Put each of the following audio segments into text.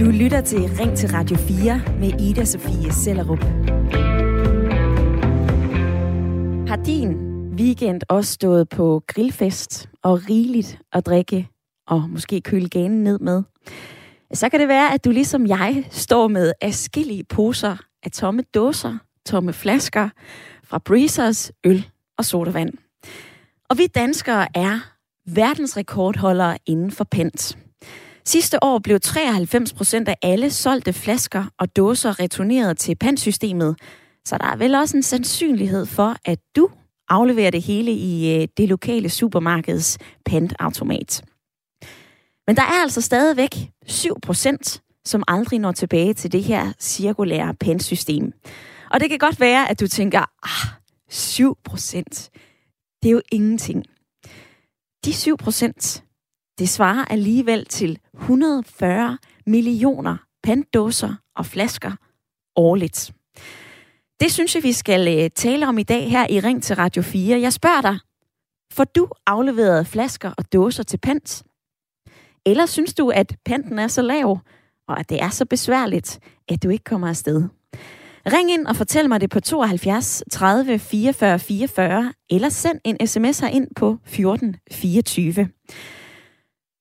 Du lytter til Ring til Radio 4 med Ida Sofie Sellerup. Har din weekend også stået på grillfest og rigeligt at drikke og måske køle ganen ned med? Så kan det være, at du ligesom jeg står med afskillige poser af tomme dåser, tomme flasker fra Breezers, øl og sodavand. Og vi danskere er verdensrekordholdere inden for pant. Sidste år blev 93 procent af alle solgte flasker og dåser returneret til pantsystemet, så der er vel også en sandsynlighed for, at du afleverer det hele i øh, det lokale supermarkeds pantautomat. Men der er altså stadigvæk 7 procent, som aldrig når tilbage til det her cirkulære pantsystem. Og det kan godt være, at du tænker, ah, 7 procent, det er jo ingenting. De 7 procent, det svarer alligevel til 140 millioner pantdåser og flasker årligt. Det synes jeg, vi skal øh, tale om i dag her i Ring til Radio 4. Jeg spørger dig, får du afleveret flasker og dåser til pant? Eller synes du, at panten er så lav, og at det er så besværligt, at du ikke kommer afsted? Ring ind og fortæl mig det på 72 30 44 44, eller send en sms ind på 14 24.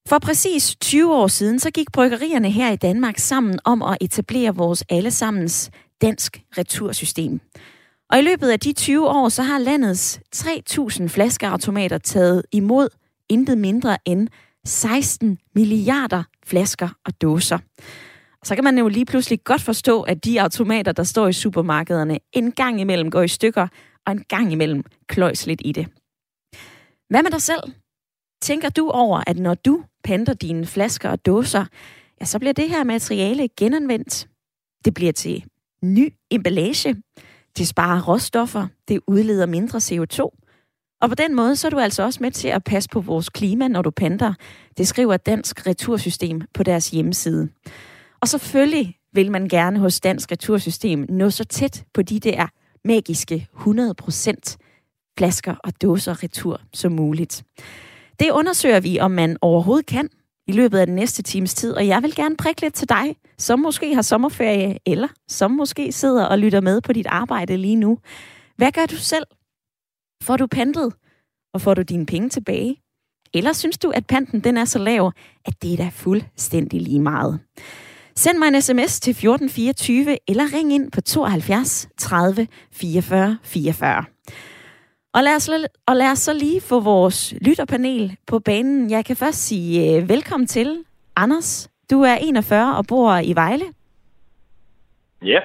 For præcis 20 år siden, så gik bryggerierne her i Danmark sammen om at etablere vores allesammens dansk retursystem. Og i løbet af de 20 år, så har landets 3.000 flaskeautomater taget imod intet mindre end 16 milliarder flasker og dåser. Så kan man jo lige pludselig godt forstå, at de automater, der står i supermarkederne, en gang imellem går i stykker, og en gang imellem kløjs lidt i det. Hvad med dig selv? Tænker du over, at når du panter dine flasker og dåser, ja, så bliver det her materiale genanvendt. Det bliver til ny emballage. Det sparer råstoffer. Det udleder mindre CO2. Og på den måde, så er du altså også med til at passe på vores klima, når du panter. Det skriver Dansk Retursystem på deres hjemmeside. Og selvfølgelig vil man gerne hos Dansk Retursystem nå så tæt på de der magiske 100% flasker og dåser retur som muligt. Det undersøger vi, om man overhovedet kan i løbet af den næste times tid, og jeg vil gerne prikke lidt til dig, som måske har sommerferie, eller som måske sidder og lytter med på dit arbejde lige nu. Hvad gør du selv? Får du pantet, og får du dine penge tilbage? Eller synes du, at panten den er så lav, at det er da fuldstændig lige meget? Send mig en sms til 1424, eller ring ind på 72 30 44 44. Og lad, os, og lad os så lige få vores lytterpanel på banen. Jeg kan først sige uh, velkommen til Anders. Du er 41 og bor i Vejle. Ja.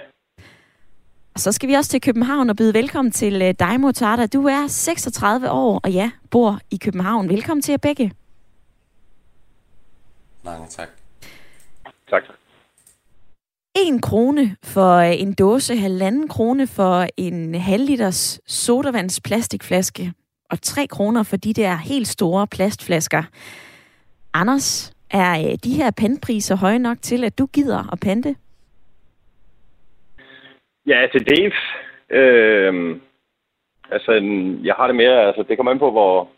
Og så skal vi også til København og byde velkommen til uh, dig, Motarda. Du er 36 år og ja, bor i København. Velkommen til jer begge. Mange tak. Tak. 1 krone for øh, en dåse, halvanden krone for en halv liters sodavands plastikflaske, og 3 kroner for de der helt store plastflasker. Anders, er øh, de her pandpriser høje nok til, at du gider at pante? Ja, til dels. Øh, altså, jeg har det mere, altså det kommer an på, hvor,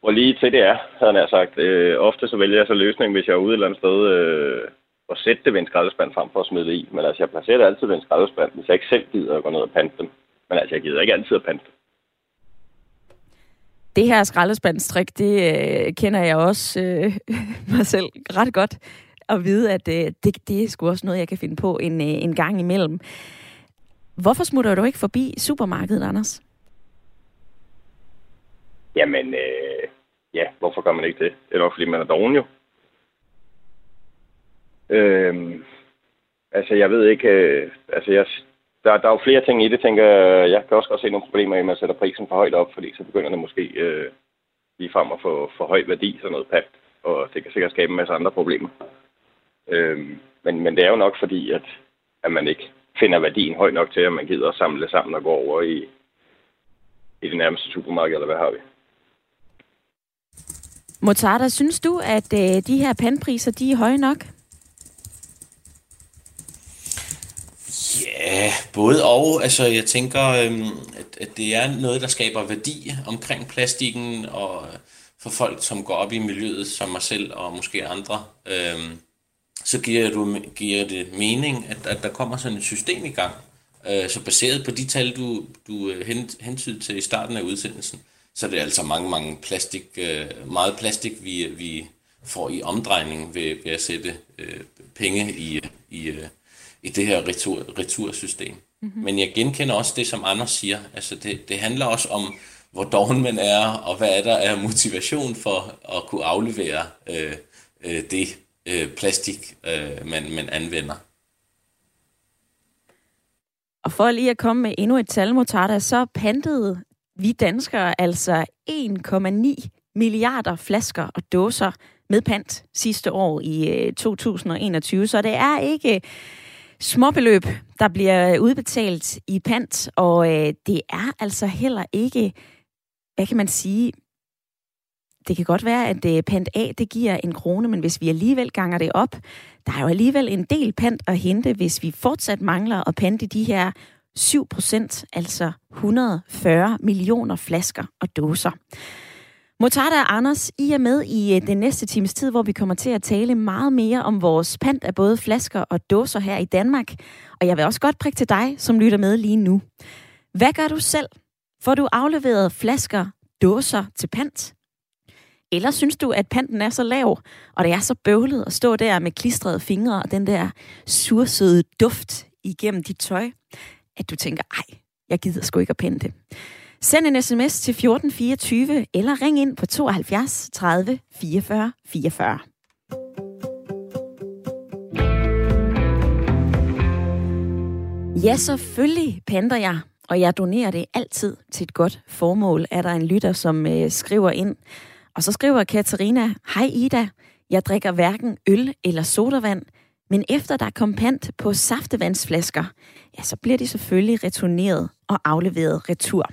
hvor lige til det er, havde han sagt. Øh, ofte så vælger jeg så løsning, hvis jeg er ude et eller andet sted, øh, at sætte det ved en skraldespand frem for at smide det i. Men altså, jeg placerer det altid ved en skraldespand, hvis jeg ikke selv gider at gå ned og pante dem. Men altså, jeg gider ikke altid at pante dem. Det her skraldespandstrik, det øh, kender jeg også øh, mig selv ret godt at vide, at øh, det, det er sgu også noget, jeg kan finde på en, øh, en gang imellem. Hvorfor smutter du ikke forbi supermarkedet, Anders? Jamen, øh, ja, hvorfor gør man ikke det? Det er nok, fordi man er doven jo. Øh, altså, jeg ved ikke... Øh, altså, jeg, der, der er jo flere ting i det, tænker jeg. Jeg kan også godt se nogle problemer i, at man sætter prisen for højt op, fordi så begynder det måske øh, ligefrem at få for høj værdi, sådan noget pant. Og det kan sikkert skabe en masse andre problemer. Øh, men, men det er jo nok fordi, at, at man ikke finder værdien høj nok til, at man gider at samle det sammen og gå over i, i det nærmeste supermarked, eller hvad har vi? Motarda, synes du, at øh, de her pandpriser, de er høje nok? Ja, både og. Altså, jeg tænker, øhm, at, at det er noget, der skaber værdi omkring plastikken, og for folk, som går op i miljøet, som mig selv og måske andre, Øhm, så giver, du, giver det mening, at, at der kommer sådan et system i gang. Øh, så baseret på de tal, du, du øh, hentydede til i starten af udsendelsen, så er det altså mange, mange plastik, øh, meget plastik, vi, vi får i omdrejning ved, ved at sætte øh, penge i, i, øh, i det her retur, retursystem. Mm-hmm. Men jeg genkender også det, som Anders siger. Altså det, det handler også om, hvor doven man er, og hvad er der er motivation for at kunne aflevere øh, øh, det øh, plastik, øh, man, man anvender. Og for lige at komme med endnu et tal, Motarda, så pantede vi danskere altså 1,9 milliarder flasker og dåser med pant sidste år i 2021. Øh, så det er ikke småbeløb, der bliver udbetalt i pant, og øh, det er altså heller ikke, hvad kan man sige, det kan godt være, at øh, pant A, det giver en krone, men hvis vi alligevel ganger det op, der er jo alligevel en del pant at hente, hvis vi fortsat mangler at pante de her 7 procent, altså 140 millioner flasker og dåser. Motada og Anders, I er med i øh, den næste times tid, hvor vi kommer til at tale meget mere om vores pant af både flasker og dåser her i Danmark. Og jeg vil også godt prikke til dig, som lytter med lige nu. Hvad gør du selv? Får du afleveret flasker, dåser til pant? Eller synes du, at panten er så lav, og det er så bøvlet at stå der med klistrede fingre og den der sursøde duft igennem dit tøj, at du tænker, ej, jeg gider sgu ikke at pente. Send en sms til 1424 eller ring ind på 72 30 44 44. Ja, selvfølgelig pander jeg, og jeg donerer det altid til et godt formål, er der en lytter, som øh, skriver ind. Og så skriver Katarina, Hej Ida, jeg drikker hverken øl eller sodavand, men efter der kom pant på saftevandsflasker, ja, så bliver de selvfølgelig returneret og afleveret retur.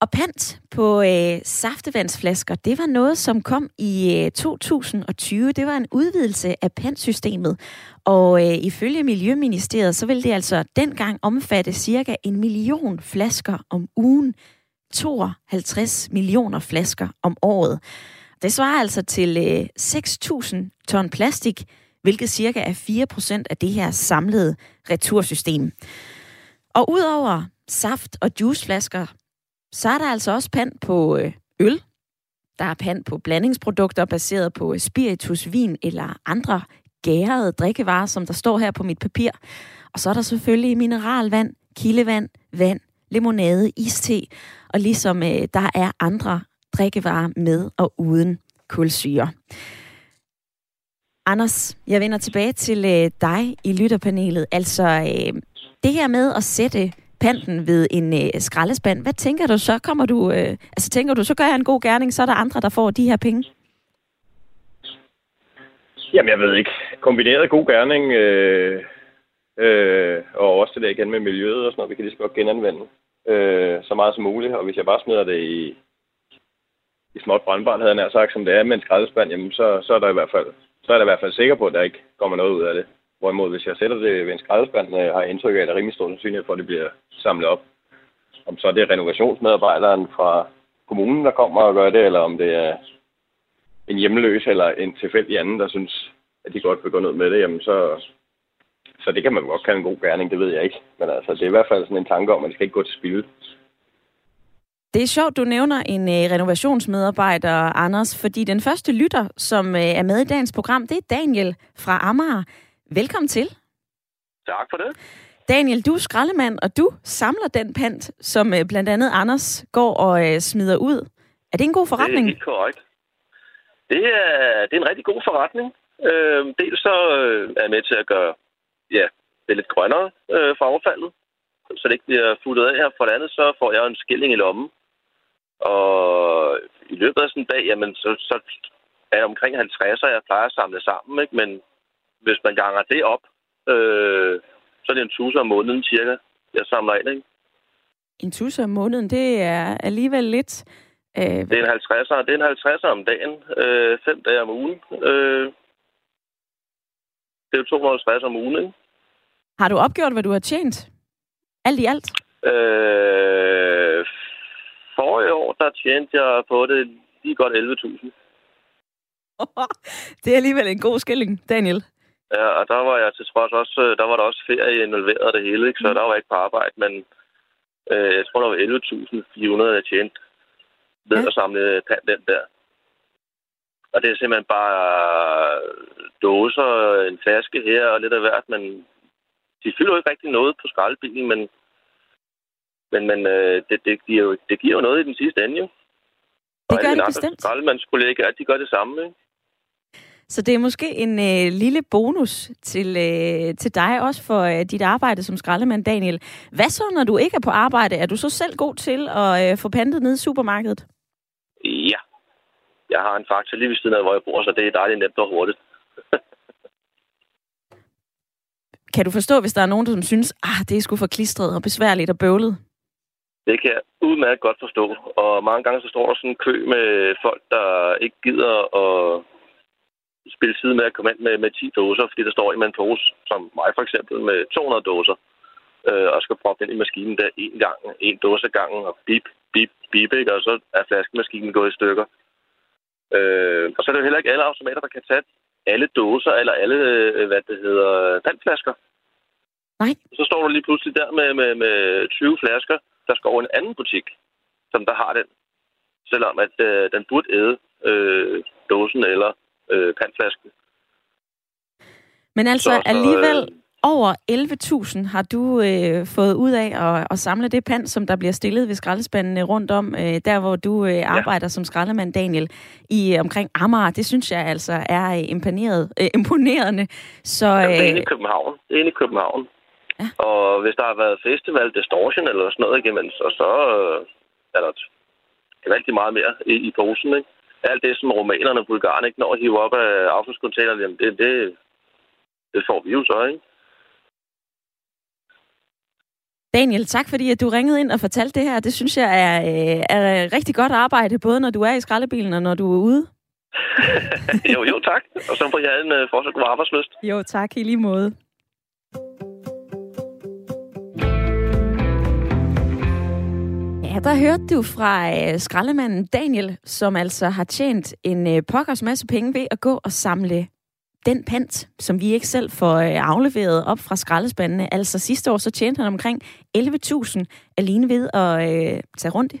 Og pant på øh, saftevandsflasker, det var noget, som kom i øh, 2020. Det var en udvidelse af pantsystemet. Og øh, ifølge Miljøministeriet, så ville det altså dengang omfatte cirka en million flasker om ugen. 52 millioner flasker om året. Det svarer altså til øh, 6.000 ton plastik, hvilket cirka er 4% af det her samlede retursystem. Og udover saft- og juiceflasker, så er der altså også pant på øh, øl. Der er pant på blandingsprodukter baseret på spiritus, vin eller andre gærede drikkevarer, som der står her på mit papir. Og så er der selvfølgelig mineralvand, kildevand, vand, limonade, iste, og ligesom øh, der er andre drikkevarer med og uden kulsyre. Anders, jeg vender tilbage til øh, dig i lytterpanelet. Altså, øh, det her med at sætte panten ved en øh, skraldespand, hvad tænker du så? Kommer du, øh, altså tænker du, så gør jeg en god gerning, så er der andre, der får de her penge? Jamen, jeg ved ikke. Kombineret god gerning, øh, øh, og også det der igen med miljøet og sådan noget, vi kan lige så godt genanvende øh, så meget som muligt. Og hvis jeg bare smider det i, i småt brandbart, havde jeg nær sagt, som det er med en skraldespand, jamen så, så er der i hvert fald så er jeg i hvert fald sikker på, at der ikke kommer noget ud af det. Hvorimod, hvis jeg sætter det ved en skraldespand, har jeg indtryk af, at der er rimelig stor sandsynlighed for, at det bliver samlet op. Om så det er renovationsmedarbejderen fra kommunen, der kommer og gør det, eller om det er en hjemløs eller en tilfældig anden, der synes, at de godt vil gå ned med det, jamen så, så det kan man godt kalde en god gerning, det ved jeg ikke. Men altså, det er i hvert fald sådan en tanke om, at det skal ikke gå til spil. Det er sjovt, du nævner en øh, renovationsmedarbejder, Anders, fordi den første lytter, som øh, er med i dagens program, det er Daniel fra Amager. Velkommen til. Tak for det. Daniel, du er skraldemand, og du samler den pant, som øh, blandt andet Anders går og øh, smider ud. Er det en god forretning? Det er helt korrekt. Det er, det er en rigtig god forretning. Øh, dels så øh, er jeg med til at gøre ja, det lidt grønnere øh, for affaldet, så det ikke bliver fuldet af her. For det andet så får jeg en skilling i lommen. Og i løbet af sådan en dag, jamen, så, så er det omkring 50'er, jeg plejer at samle sammen. Ikke? Men hvis man ganger det op, øh, så er det en tusind om måneden cirka, jeg samler ind. Ikke? En tusind om måneden, det er alligevel lidt... Øh... Det er en 50'er, det er en 50'er om dagen, øh, fem dage om ugen. Øh, det er jo 250 om ugen, ikke? Har du opgjort, hvad du har tjent? Alt i alt? Øh, forrige år, der tjente jeg på det lige godt 11.000. det er alligevel en god skilling, Daniel. Ja, og der var jeg til trods også, øh, der var der også ferie involveret det hele, ikke? så mm. der var ikke på arbejde, men øh, jeg tror, der var 11.400, jeg tjente ved ja. at samle pand den der. Og det er simpelthen bare dåser, en flaske her og lidt af hvert, men de fylder jo ikke rigtig noget på skraldebilen, men, men, men øh, det, det, giver jo, det giver jo noget i den sidste ende, jo. Det gør det bestemt. Skraldemandskollegaer, de gør det samme, ikke? Så det er måske en øh, lille bonus til, øh, til dig også for øh, dit arbejde som skraldemand, Daniel. Hvad så, når du ikke er på arbejde? Er du så selv god til at øh, få pantet ned i supermarkedet? Ja. Jeg har en faktor lige ved siden af, hvor jeg bor, så det er dejligt nemt og hurtigt. kan du forstå, hvis der er nogen, som synes, ah, det er sgu for klistret og besværligt og bøvlet? Det kan jeg udmærket godt forstå. Og mange gange så står der sådan en kø med folk, der ikke gider at spille side med at komme ind med, med 10 dåser, fordi der står en med en pose, som mig for eksempel, med 200 dåser, øh, og skal proppe ind i maskinen der en gang, en dåse gangen, og bip, bip, bip, ikke? og så er flaskemaskinen gået i stykker. Øh, og så er det jo heller ikke alle automater, der kan tage alle dåser eller alle, øh, hvad det hedder, vandflasker. Nej. Så står du lige pludselig der med, med, med 20 flasker, der skal over en anden butik, som der har den. Selvom at øh, den burde æde øh, dåsen eller øh, pantflasken. Men altså så, så, alligevel øh, over 11.000 har du øh, fået ud af at, at samle det pand, som der bliver stillet ved skraldespandene rundt om, øh, der hvor du øh, arbejder ja. som skraldemand, Daniel, i omkring Amager. Det synes jeg altså er øh, imponeret, øh, imponerende. Så, øh, det er inde i København. Det er inde i København. Ja. Og hvis der har været festival distortion eller sådan noget, jamen, så, så øh, er der rigtig meget mere i, i posen, ikke? Alt det, som romanerne og bulgarerne ikke når at hive op af affaldscontainerne, jamen det, det, det får vi jo så, ikke? Daniel, tak fordi at du ringede ind og fortalte det her. Det synes jeg er, øh, er rigtig godt arbejde, både når du er i skraldebilen og når du er ude. jo, jo, tak. Og så får jeg en uh, fortsat god arbejdsløst. Jo, tak i lige måde. Ja, der hørte du fra øh, skraldemanden Daniel, som altså har tjent en øh, pokkers masse penge ved at gå og samle den pant, som vi ikke selv får øh, afleveret op fra skraldespandene. Altså sidste år, så tjente han omkring 11.000 alene ved at øh, tage rundt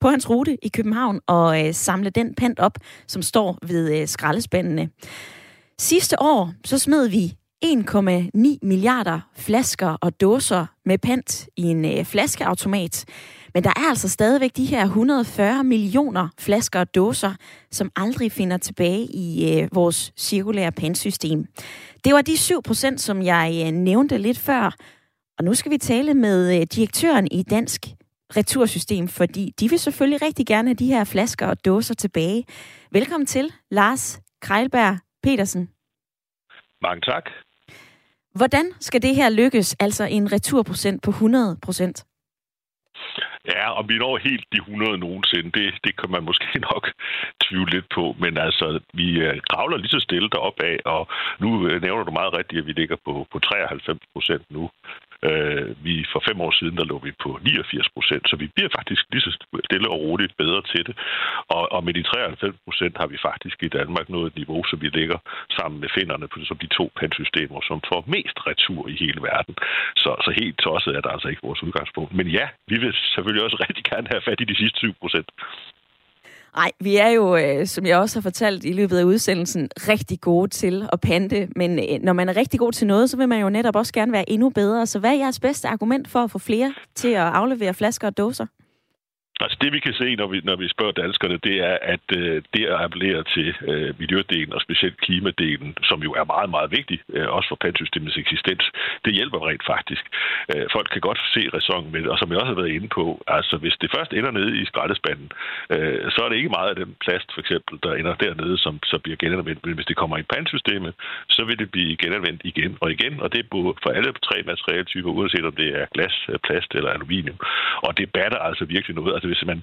på hans rute i København og øh, samle den pant op, som står ved øh, skraldespandene. Sidste år, så smed vi 1,9 milliarder flasker og dåser med pant i en øh, flaskeautomat. Men der er altså stadigvæk de her 140 millioner flasker og dåser, som aldrig finder tilbage i øh, vores cirkulære pantsystem. Det var de 7 procent, som jeg øh, nævnte lidt før. Og nu skal vi tale med øh, direktøren i Dansk Retursystem, fordi de vil selvfølgelig rigtig gerne have de her flasker og dåser tilbage. Velkommen til, Lars Krejlberg Petersen. Mange tak. Hvordan skal det her lykkes, altså en returprocent på 100 procent? Ja, og vi når helt de 100 nogensinde, det, det kan man måske nok tvivle lidt på. Men altså, vi øh, gravler lige så stille derop af, og nu øh, nævner du meget rigtigt, at vi ligger på, på 93 procent nu. Øh, vi For fem år siden, der lå vi på 89 procent, så vi bliver faktisk lige så stille og roligt bedre til det. Og, og med de 93 procent har vi faktisk i Danmark nået et niveau, så vi ligger sammen med finderne som de to pansystemer, som får mest retur i hele verden. Så, så helt tosset er der altså ikke vores udgangspunkt. Men ja, vi vil selvfølgelig også rigtig gerne have fat i de sidste 20 procent. Nej, vi er jo, øh, som jeg også har fortalt i løbet af udsendelsen, rigtig gode til at pante. Men øh, når man er rigtig god til noget, så vil man jo netop også gerne være endnu bedre. Så hvad er jeres bedste argument for at få flere til at aflevere flasker og dåser? Altså det vi kan se, når vi, når vi spørger danskerne, det er, at øh, det at appellere til øh, miljødelen og specielt klimadelen, som jo er meget, meget vigtig, øh, også for pantsystemets eksistens, det hjælper rent faktisk. Øh, folk kan godt se ræson med det, og som jeg også har været inde på, altså hvis det først ender nede i skraldespanden, øh, så er det ikke meget af den plast, for eksempel, der ender dernede, som så bliver genanvendt. Men hvis det kommer i pantsystemet, så vil det blive genanvendt igen og igen, og det er både for alle tre materialetyper, uanset om det er glas, øh, plast eller aluminium. Og det batter altså virkelig noget. Altså hvis man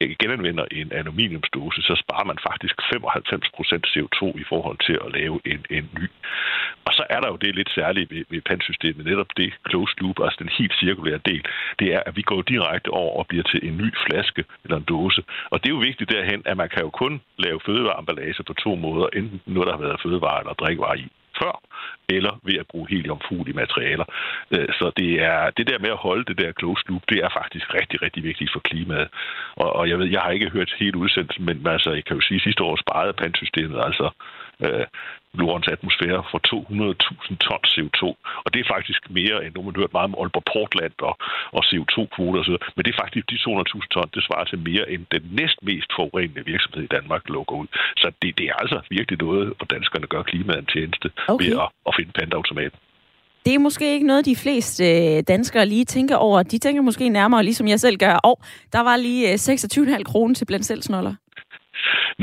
øh, genanvender en aluminiumsdose, så sparer man faktisk 95% CO2 i forhold til at lave en, en ny. Og så er der jo det lidt særlige ved, ved pantsystemet, netop det closed loop, altså den helt cirkulære del, det er, at vi går direkte over og bliver til en ny flaske eller en dåse. Og det er jo vigtigt derhen, at man kan jo kun lave fødevareemballage på to måder, enten noget, der har været fødevare eller drikkevarer i før, eller ved at bruge heliumfuglige materialer. Øh, så det er det der med at holde det der closed loop, det er faktisk rigtig, rigtig vigtigt for klimaet. Og, og jeg ved, jeg har ikke hørt helt udsendelsen, men altså, jeg kan jo sige, at sidste år sparede pandsystemet altså øh, jordens atmosfære for 200.000 tons CO2. Og det er faktisk mere end, nu man hørt meget om Aalborg Portland og, og CO2-kvoter osv., men det er faktisk de 200.000 tons, det svarer til mere end den næst mest forurenende virksomhed i Danmark lukker ud. Så det, det er altså virkelig noget, hvor danskerne gør klimaet en tjeneste okay. ved at, at finde pantautomaten. Det er måske ikke noget, de fleste øh, danskere lige tænker over. De tænker måske nærmere, ligesom jeg selv gør, og der var lige 26,5 øh, kroner til blandt selv snoller.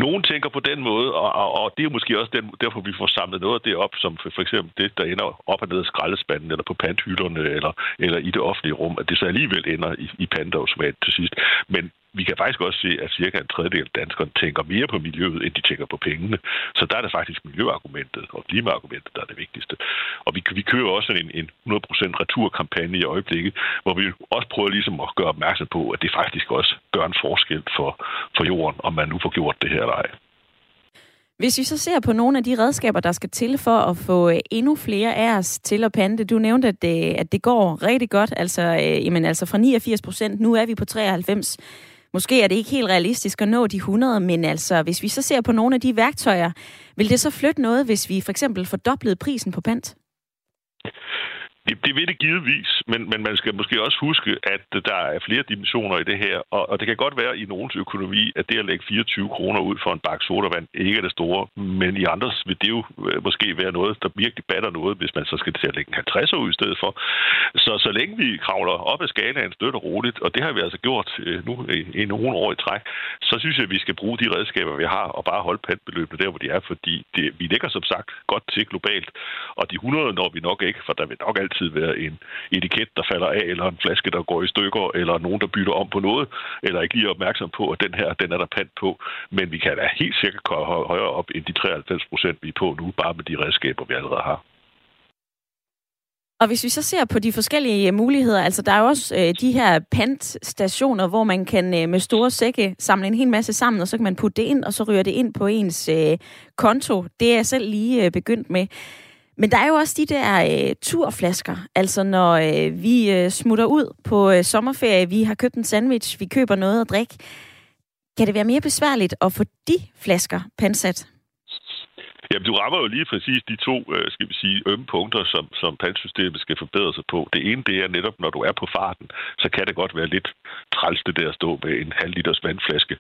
Nogen tænker på den måde, og, og, og det er måske også den, derfor, vi får samlet noget af det op, som for, for eksempel det, der ender op og ned af skraldespanden, eller på panthylderne, eller, eller i det offentlige rum, at det så alligevel ender i, i pantautomat til sidst. Men vi kan faktisk også se, at cirka en tredjedel af danskerne tænker mere på miljøet, end de tænker på pengene. Så der er det faktisk miljøargumentet og klimaargumentet, der er det vigtigste. Og vi, vi kører også en, en 100% returkampagne i øjeblikket, hvor vi også prøver ligesom at gøre opmærksom på, at det faktisk også gør en forskel for, for jorden, om man nu får gjort det her eller ej. Hvis vi så ser på nogle af de redskaber, der skal til for at få øh, endnu flere af os til at pande, du nævnte, at det, at det går rigtig godt, altså, øh, jamen, altså fra 89 procent, nu er vi på 93 Måske er det ikke helt realistisk at nå de 100, men altså, hvis vi så ser på nogle af de værktøjer, vil det så flytte noget, hvis vi for eksempel fordoblede prisen på pant? Det, det vil det givetvis, men, men man skal måske også huske, at der er flere dimensioner i det her, og, og det kan godt være i nogens økonomi, at det at lægge 24 kroner ud for en bakke sodavand ikke er det store, men i andres vil det jo øh, måske være noget, der virkelig batter noget, hvis man så skal til at lægge en 50 ud i stedet for. Så så længe vi kravler op ad skalaen støt og roligt, og det har vi altså gjort øh, nu i, i nogle år i træk, så synes jeg, at vi skal bruge de redskaber, vi har, og bare holde pantbeløbene der, hvor de er, fordi det, vi ligger som sagt godt til globalt, og de 100 når vi nok ikke, for der vil nok altid altid være en etiket, der falder af, eller en flaske, der går i stykker, eller nogen, der bytter om på noget, eller ikke lige opmærksom på, at den her, den er der pant på. Men vi kan da helt sikkert komme højere op end de 93 procent, vi er på nu, bare med de redskaber, vi allerede har. Og hvis vi så ser på de forskellige øh, muligheder, altså der er jo også øh, de her pantstationer, hvor man kan øh, med store sække samle en hel masse sammen, og så kan man putte det ind, og så ryger det ind på ens øh, konto. Det er jeg selv lige øh, begyndt med. Men der er jo også de der øh, turflasker, altså når øh, vi øh, smutter ud på øh, sommerferie, vi har købt en sandwich, vi køber noget at drikke. Kan det være mere besværligt at få de flasker pansat? Jamen, du rammer jo lige præcis de to, øh, skal vi sige, ømme punkter, som, som pantsystemet skal forbedre sig på. Det ene, det er netop, når du er på farten, så kan det godt være lidt træls det der at stå med en halv liters vandflaske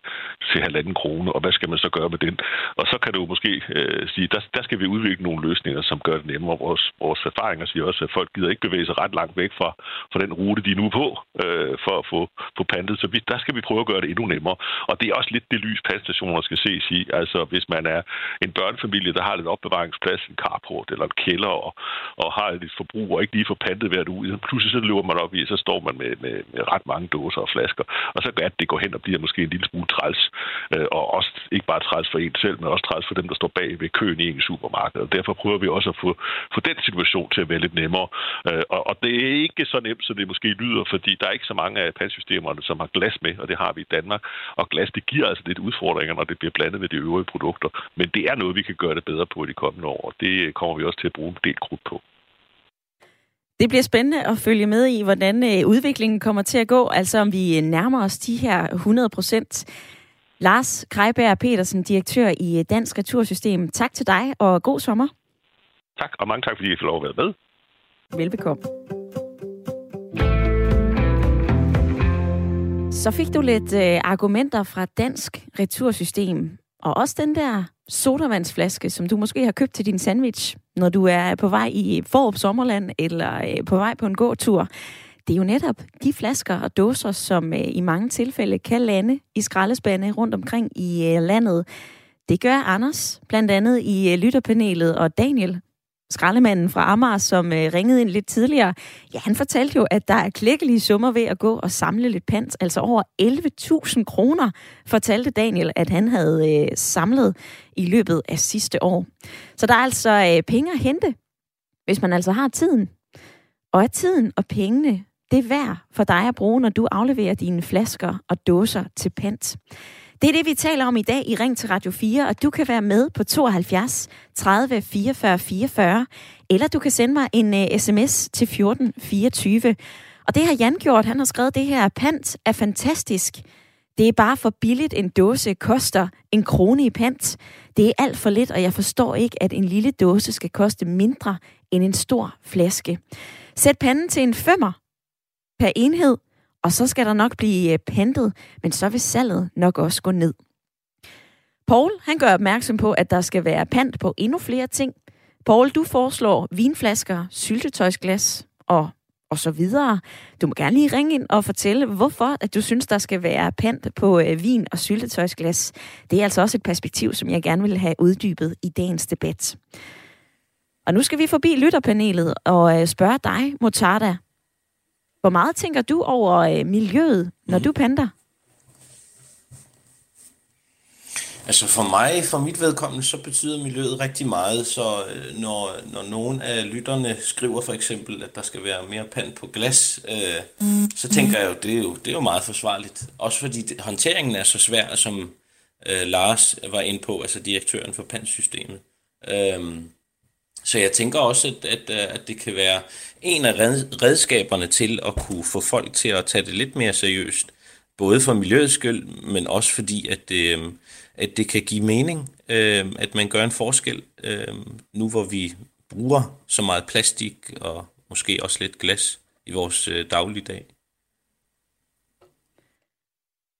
til halvanden krone, og hvad skal man så gøre med den? Og så kan du måske øh, sige, der, der skal vi udvikle nogle løsninger, som gør det nemmere. Vores, vores erfaringer siger også, at folk gider ikke bevæge sig ret langt væk fra, fra den rute, de er nu på, øh, for at få, få pantet. Så vi, der skal vi prøve at gøre det endnu nemmere. Og det er også lidt det lys, pantstationer skal ses i. Altså, hvis man er en børnefamilie, der har lidt opbevaringsplads, en carport eller en kælder, og, og har lidt forbrug, og ikke lige får pantet hvert uge, pludselig så løber man op i, så står man med, med, med ret mange dåser og flasker, og så at det går hen og bliver måske en lille smule træls, øh, og også ikke bare træls for en selv, men også træls for dem, der står bag ved køen i en supermarked, og derfor prøver vi også at få, få den situation til at være lidt nemmere, øh, og, og det er ikke så nemt, som det måske lyder, fordi der er ikke så mange af pansystemerne, som har glas med, og det har vi i Danmark, og glas, det giver altså lidt udfordringer, når det bliver blandet med de øvrige produkter, men det er noget, vi kan gøre det bedre på i de kommende år. Det kommer vi også til at bruge en del krudt på. Det bliver spændende at følge med i, hvordan øh, udviklingen kommer til at gå, altså om vi nærmer os de her 100 procent. Lars Kreiberg Petersen, direktør i Dansk Retursystem. Tak til dig, og god sommer. Tak, og mange tak, fordi I får lov at være med. Velbekomme. Så fik du lidt øh, argumenter fra Dansk Retursystem. Og også den der sodavandsflaske, som du måske har købt til din sandwich, når du er på vej i Forup Sommerland eller øh, på vej på en gåtur. Det er jo netop de flasker og dåser, som øh, i mange tilfælde kan lande i skraldespande rundt omkring i øh, landet. Det gør Anders, blandt andet i lytterpanelet, og Daniel, skraldemanden fra Amager, som øh, ringede ind lidt tidligere, ja, han fortalte jo, at der er klækkelige summer ved at gå og samle lidt pant. Altså over 11.000 kroner, fortalte Daniel, at han havde øh, samlet i løbet af sidste år. Så der er altså øh, penge at hente, hvis man altså har tiden. Og er tiden og pengene det er værd for dig at bruge, når du afleverer dine flasker og dåser til pant. Det er det, vi taler om i dag i Ring til Radio 4, og du kan være med på 72 30 44 44, eller du kan sende mig en øh, uh, sms til 14 24. Og det har Jan gjort. Han har skrevet, det her pant er fantastisk. Det er bare for billigt. En dåse koster en krone i pant. Det er alt for lidt, og jeg forstår ikke, at en lille dåse skal koste mindre end en stor flaske. Sæt panden til en femmer per enhed, og så skal der nok blive pentet, pantet, men så vil salget nok også gå ned. Paul, han gør opmærksom på, at der skal være pant på endnu flere ting. Paul, du foreslår vinflasker, syltetøjsglas og, og så videre. Du må gerne lige ringe ind og fortælle, hvorfor at du synes, der skal være pant på øh, vin og syltetøjsglas. Det er altså også et perspektiv, som jeg gerne vil have uddybet i dagens debat. Og nu skal vi forbi lytterpanelet og øh, spørge dig, Motarda. Hvor meget tænker du over øh, miljøet, når mm. du panter? Altså for mig, for mit vedkommende, så betyder miljøet rigtig meget, så øh, når, når nogen af lytterne skriver for eksempel, at der skal være mere pand på glas, øh, mm. så tænker jeg jo, det er jo, det er jo meget forsvarligt. Også fordi det, håndteringen er så svær, som øh, Lars var ind på, altså direktøren for pandsystemet. Øh, så jeg tænker også, at, at, øh, at det kan være en af redskaberne til at kunne få folk til at tage det lidt mere seriøst. Både for miljøets skyld, men også fordi, at det, at det kan give mening, øh, at man gør en forskel, nu hvor vi bruger så meget plastik og måske også lidt glas i vores dagligdag.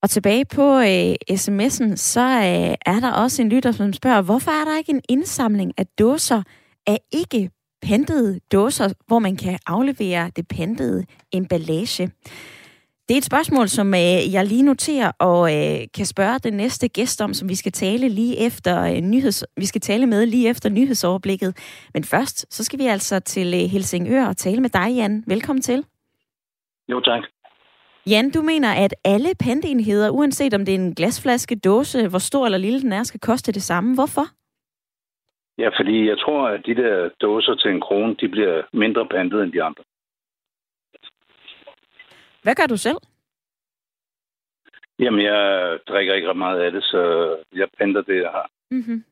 Og tilbage på øh, sms'en, så øh, er der også en lytter, som spørger, hvorfor er der ikke en indsamling af dåser af ikke pantede dåser, hvor man kan aflevere det pantede emballage. Det er et spørgsmål, som øh, jeg lige noterer og øh, kan spørge den næste gæst om, som vi skal tale lige efter øh, nyheds, vi skal tale med lige efter nyhedsoverblikket. Men først, så skal vi altså til øh, Helsingør og tale med dig, Jan. Velkommen til. Jo, tak. Jan, du mener, at alle panteenheder, uanset om det er en glasflaske, dåse, hvor stor eller lille den er, skal koste det samme. Hvorfor? Ja, fordi jeg tror, at de der dåser til en krone, de bliver mindre pantet end de andre. Hvad gør du selv? Jamen, jeg drikker ikke ret meget af det, så jeg panter det, jeg har. Mm-hmm.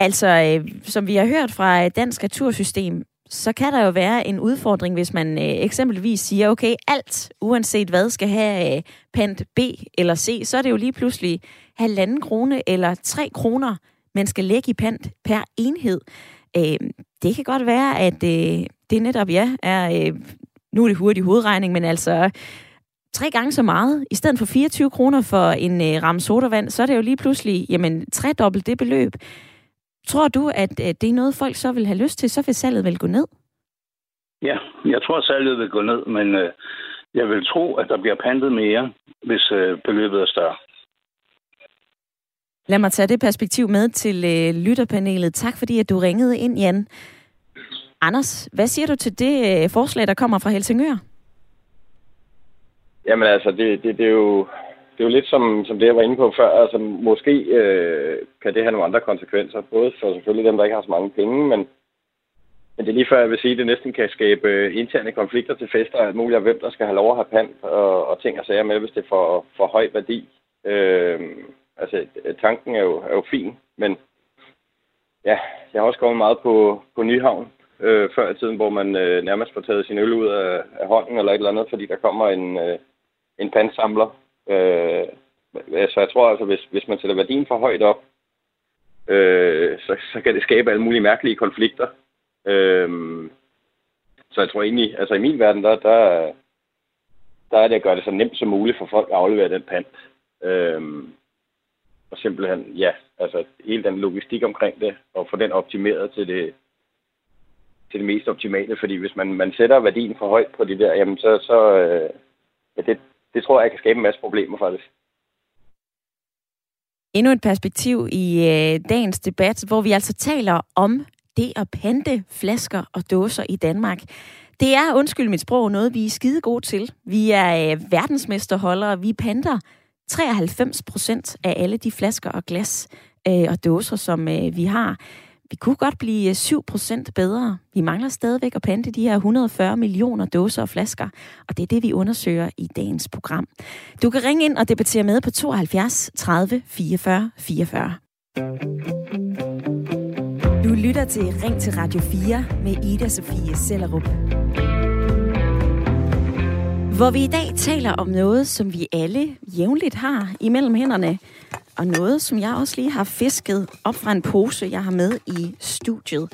Altså, øh, som vi har hørt fra Dansk Retursystem, så kan der jo være en udfordring, hvis man øh, eksempelvis siger, okay, alt, uanset hvad, skal have øh, pant B eller C, så er det jo lige pludselig halvanden krone eller tre kroner, man skal lægge i pant per enhed. Øh, det kan godt være, at øh, det netop, ja, er, øh, nu er det hurtig hovedregning, men altså tre gange så meget. I stedet for 24 kroner for en øh, ram sodavand, så er det jo lige pludselig, jamen, tredobbelt det beløb. Tror du, at øh, det er noget, folk så vil have lyst til, så vil salget vel gå ned? Ja, jeg tror, at salget vil gå ned, men øh, jeg vil tro, at der bliver pantet mere, hvis øh, beløbet er større. Lad mig tage det perspektiv med til øh, lytterpanelet. Tak fordi, at du ringede ind, Jan. Anders, hvad siger du til det øh, forslag, der kommer fra Helsingør? Jamen altså, det, det, det, er, jo, det er jo lidt som, som det, jeg var inde på før. Altså, måske øh, kan det have nogle andre konsekvenser. Både for selvfølgelig dem, der ikke har så mange penge, men, men det er lige før, jeg vil sige, at det næsten kan skabe øh, interne konflikter til fester og alt muligt, og hvem der skal have lov at have pant og, og ting og sager med, hvis det er for, for høj værdi. Øh, altså, tanken er jo, er jo fin, men ja, jeg har også gået meget på, på Nyhavn øh, før i tiden, hvor man øh, nærmest får taget sin øl ud af, af hånden eller et eller andet, fordi der kommer en, øh, en pandsamler. Øh, så jeg tror altså, hvis, hvis man sætter værdien for højt op, øh, så, så kan det skabe alle mulige mærkelige konflikter. Øh, så jeg tror egentlig, altså i min verden, der, der, der er det at gøre det så nemt som muligt for folk at aflevere den pant. Øh, og simpelthen, ja, altså hele den logistik omkring det, og få den optimeret til det, til det mest optimale, fordi hvis man, man sætter værdien for højt på det der, jamen så, så øh, ja, det, det tror jeg kan skabe en masse problemer faktisk. Endnu et perspektiv i øh, dagens debat, hvor vi altså taler om det at pante flasker og dåser i Danmark. Det er, undskyld mit sprog, noget vi er skide gode til. Vi er øh, verdensmesterholdere. Vi panter 93 procent af alle de flasker og glas øh, og dåser, som øh, vi har. Vi kunne godt blive øh, 7 procent bedre. Vi mangler stadigvæk at pante de her 140 millioner dåser og flasker, og det er det, vi undersøger i dagens program. Du kan ringe ind og debattere med på 72 30 44 44. Du lytter til Ring til Radio 4 med Ida Sofie Sellerup. Hvor vi i dag taler om noget, som vi alle jævnligt har imellem hænderne, og noget, som jeg også lige har fisket op fra en pose, jeg har med i studiet.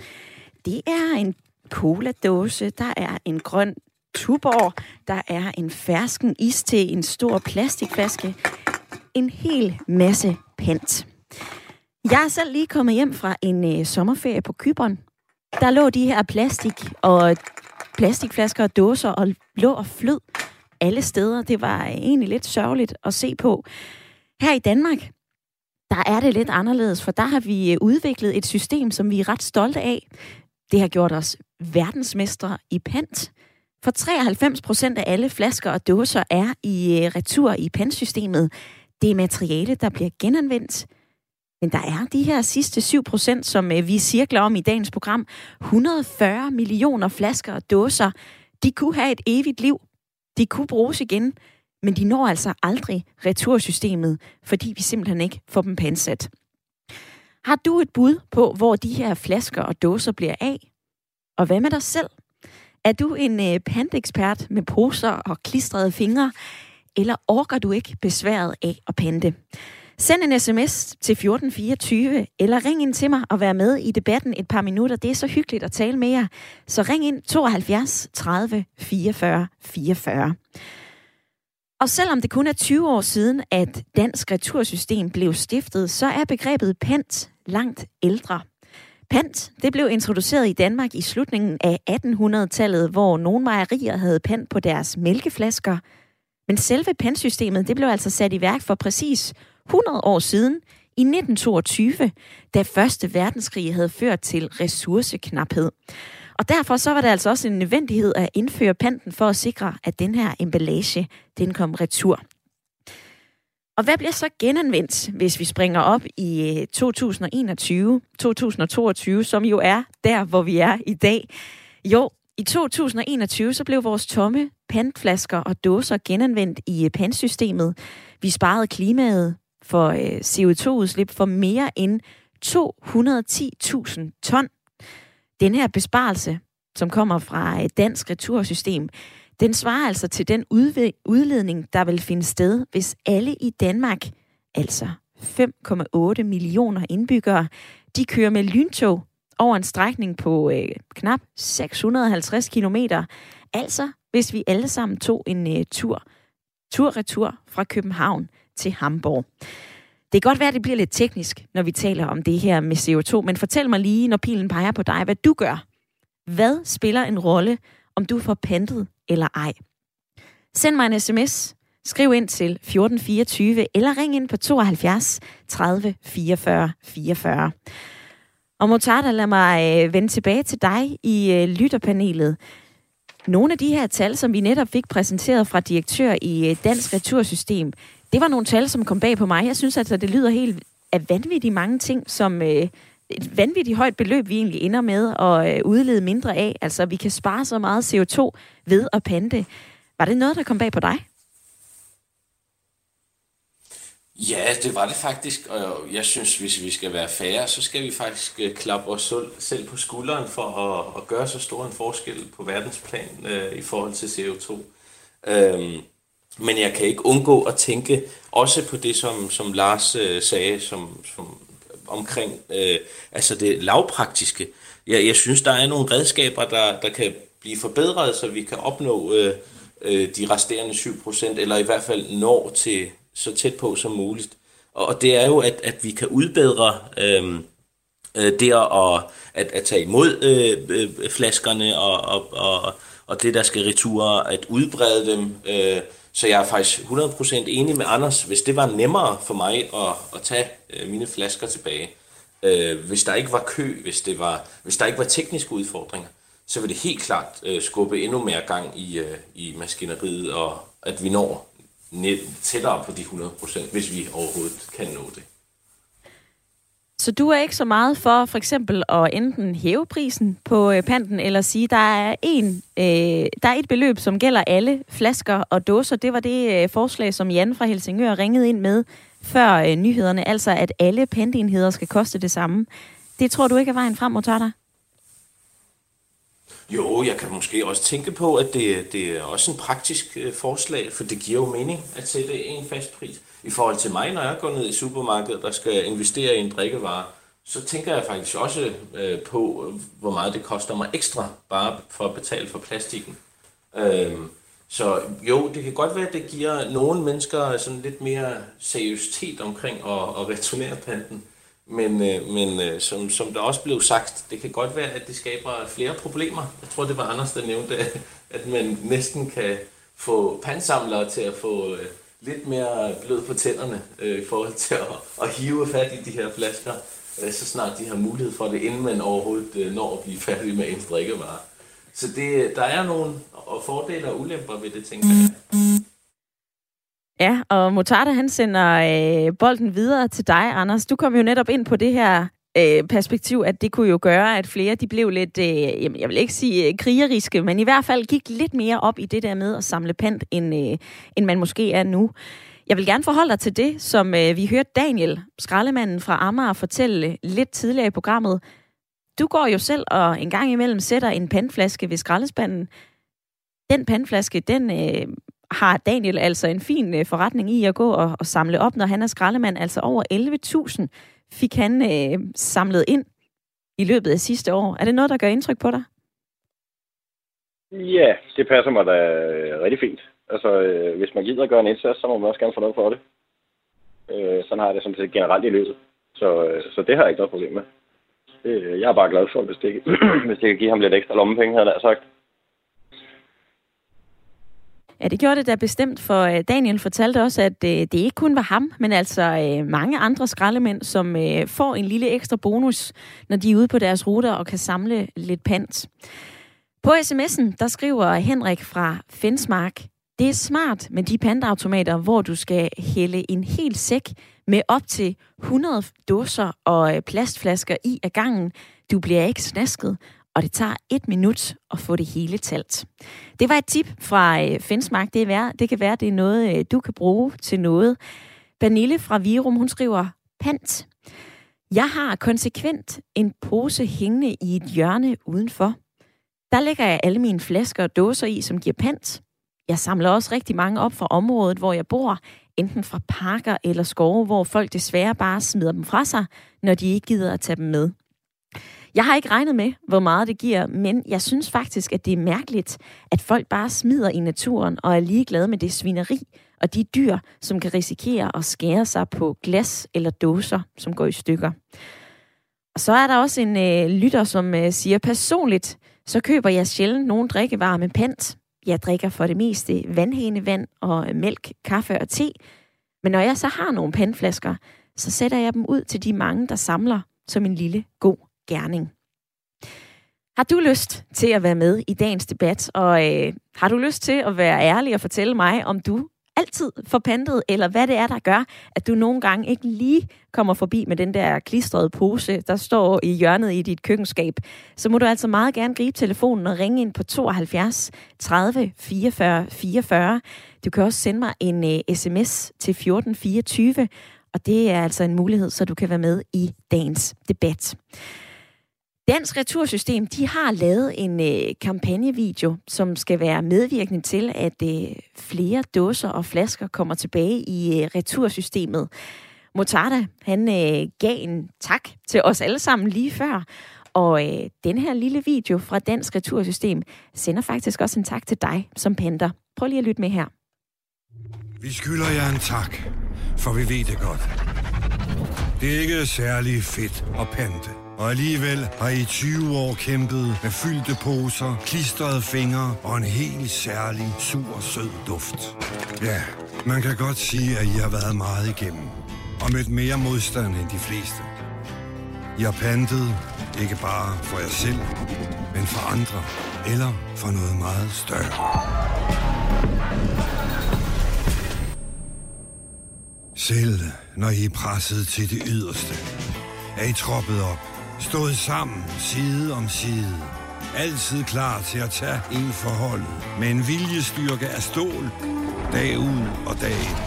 Det er en cola-dåse, der er en grøn tuborg, der er en fersken iste, en stor plastikflaske, en hel masse pant. Jeg er selv lige kommet hjem fra en øh, sommerferie på Kyberen. Der lå de her plastik og plastikflasker og dåser og lå og flød alle steder. Det var egentlig lidt sørgeligt at se på. Her i Danmark, der er det lidt anderledes, for der har vi øh, udviklet et system, som vi er ret stolte af. Det har gjort os verdensmestre i pant. For 93 procent af alle flasker og dåser er i øh, retur i pantsystemet. Det er materiale, der bliver genanvendt. Men der er de her sidste 7 procent, som øh, vi cirkler om i dagens program. 140 millioner flasker og dåser. De kunne have et evigt liv. De kunne bruges igen. Men de når altså aldrig retursystemet, fordi vi simpelthen ikke får dem pansat. Har du et bud på, hvor de her flasker og dåser bliver af? Og hvad med dig selv? Er du en øh, med poser og klistrede fingre, eller orker du ikke besværet af at pante? Send en sms til 1424, eller ring ind til mig og vær med i debatten et par minutter. Det er så hyggeligt at tale med jer. Så ring ind 72 30 44 44. Og selvom det kun er 20 år siden, at dansk retursystem blev stiftet, så er begrebet pant langt ældre. Pant det blev introduceret i Danmark i slutningen af 1800-tallet, hvor nogle mejerier havde pant på deres mælkeflasker. Men selve pantsystemet det blev altså sat i værk for præcis 100 år siden, i 1922, da Første Verdenskrig havde ført til ressourceknaphed. Og derfor så var det altså også en nødvendighed at indføre panten for at sikre, at den her emballage, den kom retur. Og hvad bliver så genanvendt, hvis vi springer op i øh, 2021, 2022, som jo er der, hvor vi er i dag? Jo, i 2021 så blev vores tomme pantflasker og dåser genanvendt i øh, pantsystemet. Vi sparede klimaet for øh, CO2-udslip for mere end 210.000 ton den her besparelse, som kommer fra et dansk retursystem, den svarer altså til den udledning, der vil finde sted, hvis alle i Danmark, altså 5,8 millioner indbyggere, de kører med lyntog over en strækning på øh, knap 650 km. Altså, hvis vi alle sammen tog en øh, tur, tur-retur fra København til Hamburg. Det kan godt være, at det bliver lidt teknisk, når vi taler om det her med CO2, men fortæl mig lige, når pilen peger på dig, hvad du gør. Hvad spiller en rolle, om du får pantet eller ej? Send mig en sms. Skriv ind til 1424 eller ring ind på 72 30 44 44. Og Motarda, lad mig øh, vende tilbage til dig i øh, lytterpanelet. Nogle af de her tal, som vi netop fik præsenteret fra direktør i øh, Dansk Retursystem, det var nogle tal, som kom bag på mig. Jeg synes altså, det lyder helt af vanvittigt mange ting, som øh, et vanvittigt højt beløb, vi egentlig ender med at øh, udlede mindre af. Altså, vi kan spare så meget CO2 ved at pante. Var det noget, der kom bag på dig? Ja, det var det faktisk, og jeg synes, hvis vi skal være færre, så skal vi faktisk øh, klappe os selv på skulderen for at, at gøre så stor en forskel på verdensplan øh, i forhold til CO2. Øhm, men jeg kan ikke undgå at tænke også på det, som, som Lars øh, sagde, som, som omkring øh, altså det lavpraktiske. Jeg, jeg synes, der er nogle redskaber, der, der kan blive forbedret, så vi kan opnå øh, øh, de resterende 7%, eller i hvert fald nå til så tæt på som muligt. Og, og det er jo, at, at vi kan udbedre øh, øh, det at, at, at tage imod øh, øh, flaskerne og, og, og, og det, der skal retur, at udbrede dem, øh, så jeg er faktisk 100% enig med Anders. Hvis det var nemmere for mig at, at tage øh, mine flasker tilbage, øh, hvis der ikke var kø, hvis, det var, hvis der ikke var tekniske udfordringer, så vil det helt klart øh, skubbe endnu mere gang i, øh, i maskineriet, og at vi når net, tættere på de 100%, hvis vi overhovedet kan nå det. Så du er ikke så meget for for eksempel at enten hæve prisen på øh, panten, eller sige, der er en, øh, der er et beløb, som gælder alle flasker og dåser. Det var det øh, forslag, som Jan fra Helsingør ringede ind med før øh, nyhederne, altså at alle pantenheder skal koste det samme. Det tror du ikke er vejen frem, Motada? Jo, jeg kan måske også tænke på, at det, det er også en praktisk øh, forslag, for det giver jo mening at sætte en fast pris. I forhold til mig, når jeg går ned i supermarkedet og skal investere i en drikkevare, så tænker jeg faktisk også øh, på, hvor meget det koster mig ekstra, bare for at betale for plastikken. Øhm, så jo, det kan godt være, at det giver nogle mennesker sådan lidt mere seriøsitet omkring at, at returnere panten. Men, øh, men øh, som, som der også blev sagt, det kan godt være, at det skaber flere problemer. Jeg tror, det var Anders, der nævnte, at man næsten kan få pansamlere til at få øh, lidt mere blød på tænderne øh, i forhold til at, at hive fat i de her flasker, øh, så snart de har mulighed for det, inden man overhovedet øh, når at blive færdig med en drikkevare. Så det, der er nogle fordele og ulemper ved det, tænker jeg. Ja, og Motarda han sender øh, bolden videre til dig, Anders. Du kom jo netop ind på det her øh, perspektiv, at det kunne jo gøre, at flere de blev lidt, øh, jamen, jeg vil ikke sige øh, krigeriske, men i hvert fald gik lidt mere op i det der med at samle pant, end, øh, end man måske er nu. Jeg vil gerne forholde dig til det, som øh, vi hørte Daniel, skraldemanden fra Amager, fortælle lidt tidligere i programmet. Du går jo selv og en gang imellem sætter en pandflaske ved skraldespanden. Den pandflaske, den øh, har Daniel altså en fin øh, forretning i at gå og, og samle op, når han er skraldemand. Altså over 11.000 fik han øh, samlet ind i løbet af sidste år. Er det noget, der gør indtryk på dig? Ja, det passer mig da øh, rigtig fint. Altså, øh, hvis man gider at gøre en indsats, så må man også gerne få noget for det. Øh, sådan har jeg det sådan set generelt i løbet. Så, øh, så det har jeg ikke noget problem med. Øh, jeg er bare glad for, hvis det, hvis det kan give ham lidt ekstra lommepenge, havde jeg sagt. Ja, det gjorde det da bestemt, for øh, Daniel fortalte også, at øh, det ikke kun var ham, men altså øh, mange andre skraldemænd, som får en lille ekstra bonus, når de er ude på deres ruter og kan samle lidt pant. På sms'en, der skriver Henrik fra Fensmark, det er smart med de pantautomater, hvor du skal hælde en hel sæk med op til 100 dåser og plastflasker i ad gangen. Du bliver ikke snasket, og det tager et minut at få det hele talt. Det var et tip fra øh, Fensmark. Det, er, det kan være, det er noget, øh, du kan bruge til noget. Pernille fra Virum, hun skriver, pant. Jeg har konsekvent en pose hængende i et hjørne udenfor. Der lægger jeg alle mine flasker og dåser i, som giver pant. Jeg samler også rigtig mange op fra området, hvor jeg bor, enten fra parker eller skove, hvor folk desværre bare smider dem fra sig, når de ikke gider at tage dem med. Jeg har ikke regnet med, hvor meget det giver, men jeg synes faktisk, at det er mærkeligt, at folk bare smider i naturen og er ligeglade med det svineri og de dyr, som kan risikere at skære sig på glas eller dåser, som går i stykker. Og så er der også en øh, lytter, som øh, siger, personligt, så køber jeg sjældent nogen drikkevarer med pant. Jeg drikker for det meste vandhænevand og mælk, kaffe og te. Men når jeg så har nogle pandflasker, så sætter jeg dem ud til de mange, der samler som en lille god gerning. Har du lyst til at være med i dagens debat, og øh, har du lyst til at være ærlig og fortælle mig, om du altid får pantet, eller hvad det er, der gør, at du nogle gange ikke lige kommer forbi med den der klistrede pose, der står i hjørnet i dit køkkenskab, så må du altså meget gerne gribe telefonen og ringe ind på 72 30 44 44. Du kan også sende mig en øh, uh, sms til 1424, og det er altså en mulighed, så du kan være med i dagens debat. Dansk Retursystem, de har lavet en øh, kampagnevideo, som skal være medvirkende til, at øh, flere dåser og flasker kommer tilbage i øh, retursystemet. Motada, han øh, gav en tak til os alle sammen lige før, og øh, den her lille video fra Dansk Retursystem sender faktisk også en tak til dig som penter. Prøv lige at lytte med her. Vi skylder jer en tak, for vi ved det godt. Det er ikke særlig fedt at pente. Og alligevel har I 20 år kæmpet med fyldte poser, klistrede fingre og en helt særlig sur sød duft. Ja, man kan godt sige, at I har været meget igennem. Og mødt mere modstand end de fleste. I har pantet, ikke bare for jer selv, men for andre. Eller for noget meget større. Selv når I er presset til det yderste, er I troppet op, stod sammen side om side. Altid klar til at tage en forholdet med en viljestyrke af stål, dag ud og dag ind.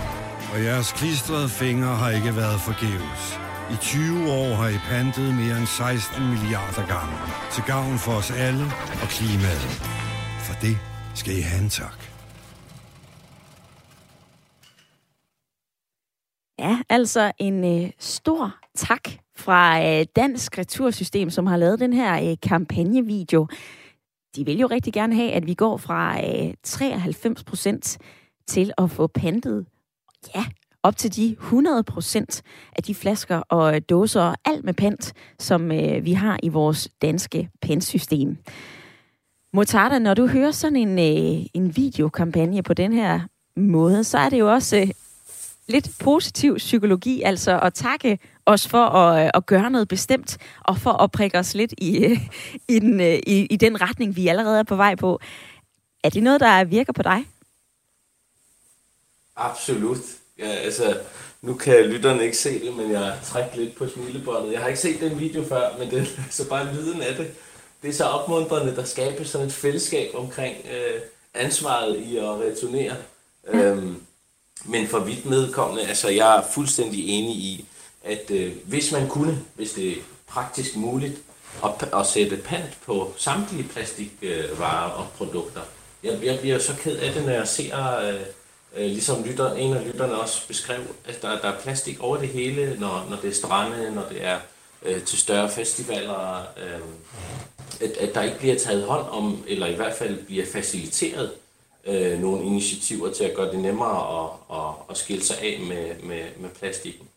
Og jeres klistrede fingre har ikke været forgæves. I 20 år har I pantet mere end 16 milliarder gange. Til gavn for os alle og klimaet. For det skal I have en tak. Ja, altså en øh, stor tak fra øh, Dansk Retursystem, som har lavet den her øh, kampagnevideo. De vil jo rigtig gerne have, at vi går fra øh, 93 procent til at få pantet, ja, op til de 100 procent af de flasker og dåser og alt med pant, som vi har i vores danske pantsystem. Motarda, når du hører sådan en, øh, en videokampagne på den her måde, så er det jo også øh, lidt positiv psykologi, altså at takke os for at, øh, at gøre noget bestemt, og for at prikke os lidt i, i, den, øh, i, i den retning, vi allerede er på vej på. Er det noget, der virker på dig? Absolut. Ja, altså, nu kan lytterne ikke se det, men jeg trækker lidt på smilebåndet. Jeg har ikke set den video før, men det er så bare lyden af det. Det er så opmuntrende, der skabes sådan et fællesskab omkring øh, ansvaret i at returnere. Ja. Øhm, men for vidt medkommende, altså jeg er fuldstændig enig i, at øh, hvis man kunne, hvis det er praktisk muligt, at, at sætte pant på samtlige plastikvarer øh, og produkter. Jeg, jeg bliver så ked af det, når jeg ser, øh, øh, ligesom lytter, en af lytterne også beskrev, at der, der er plastik over det hele, når, når det er strande, når det er øh, til større festivaler, øh, at, at der ikke bliver taget hånd om, eller i hvert fald bliver faciliteret øh, nogle initiativer til at gøre det nemmere at, at, at skille sig af med, med, med plastikken.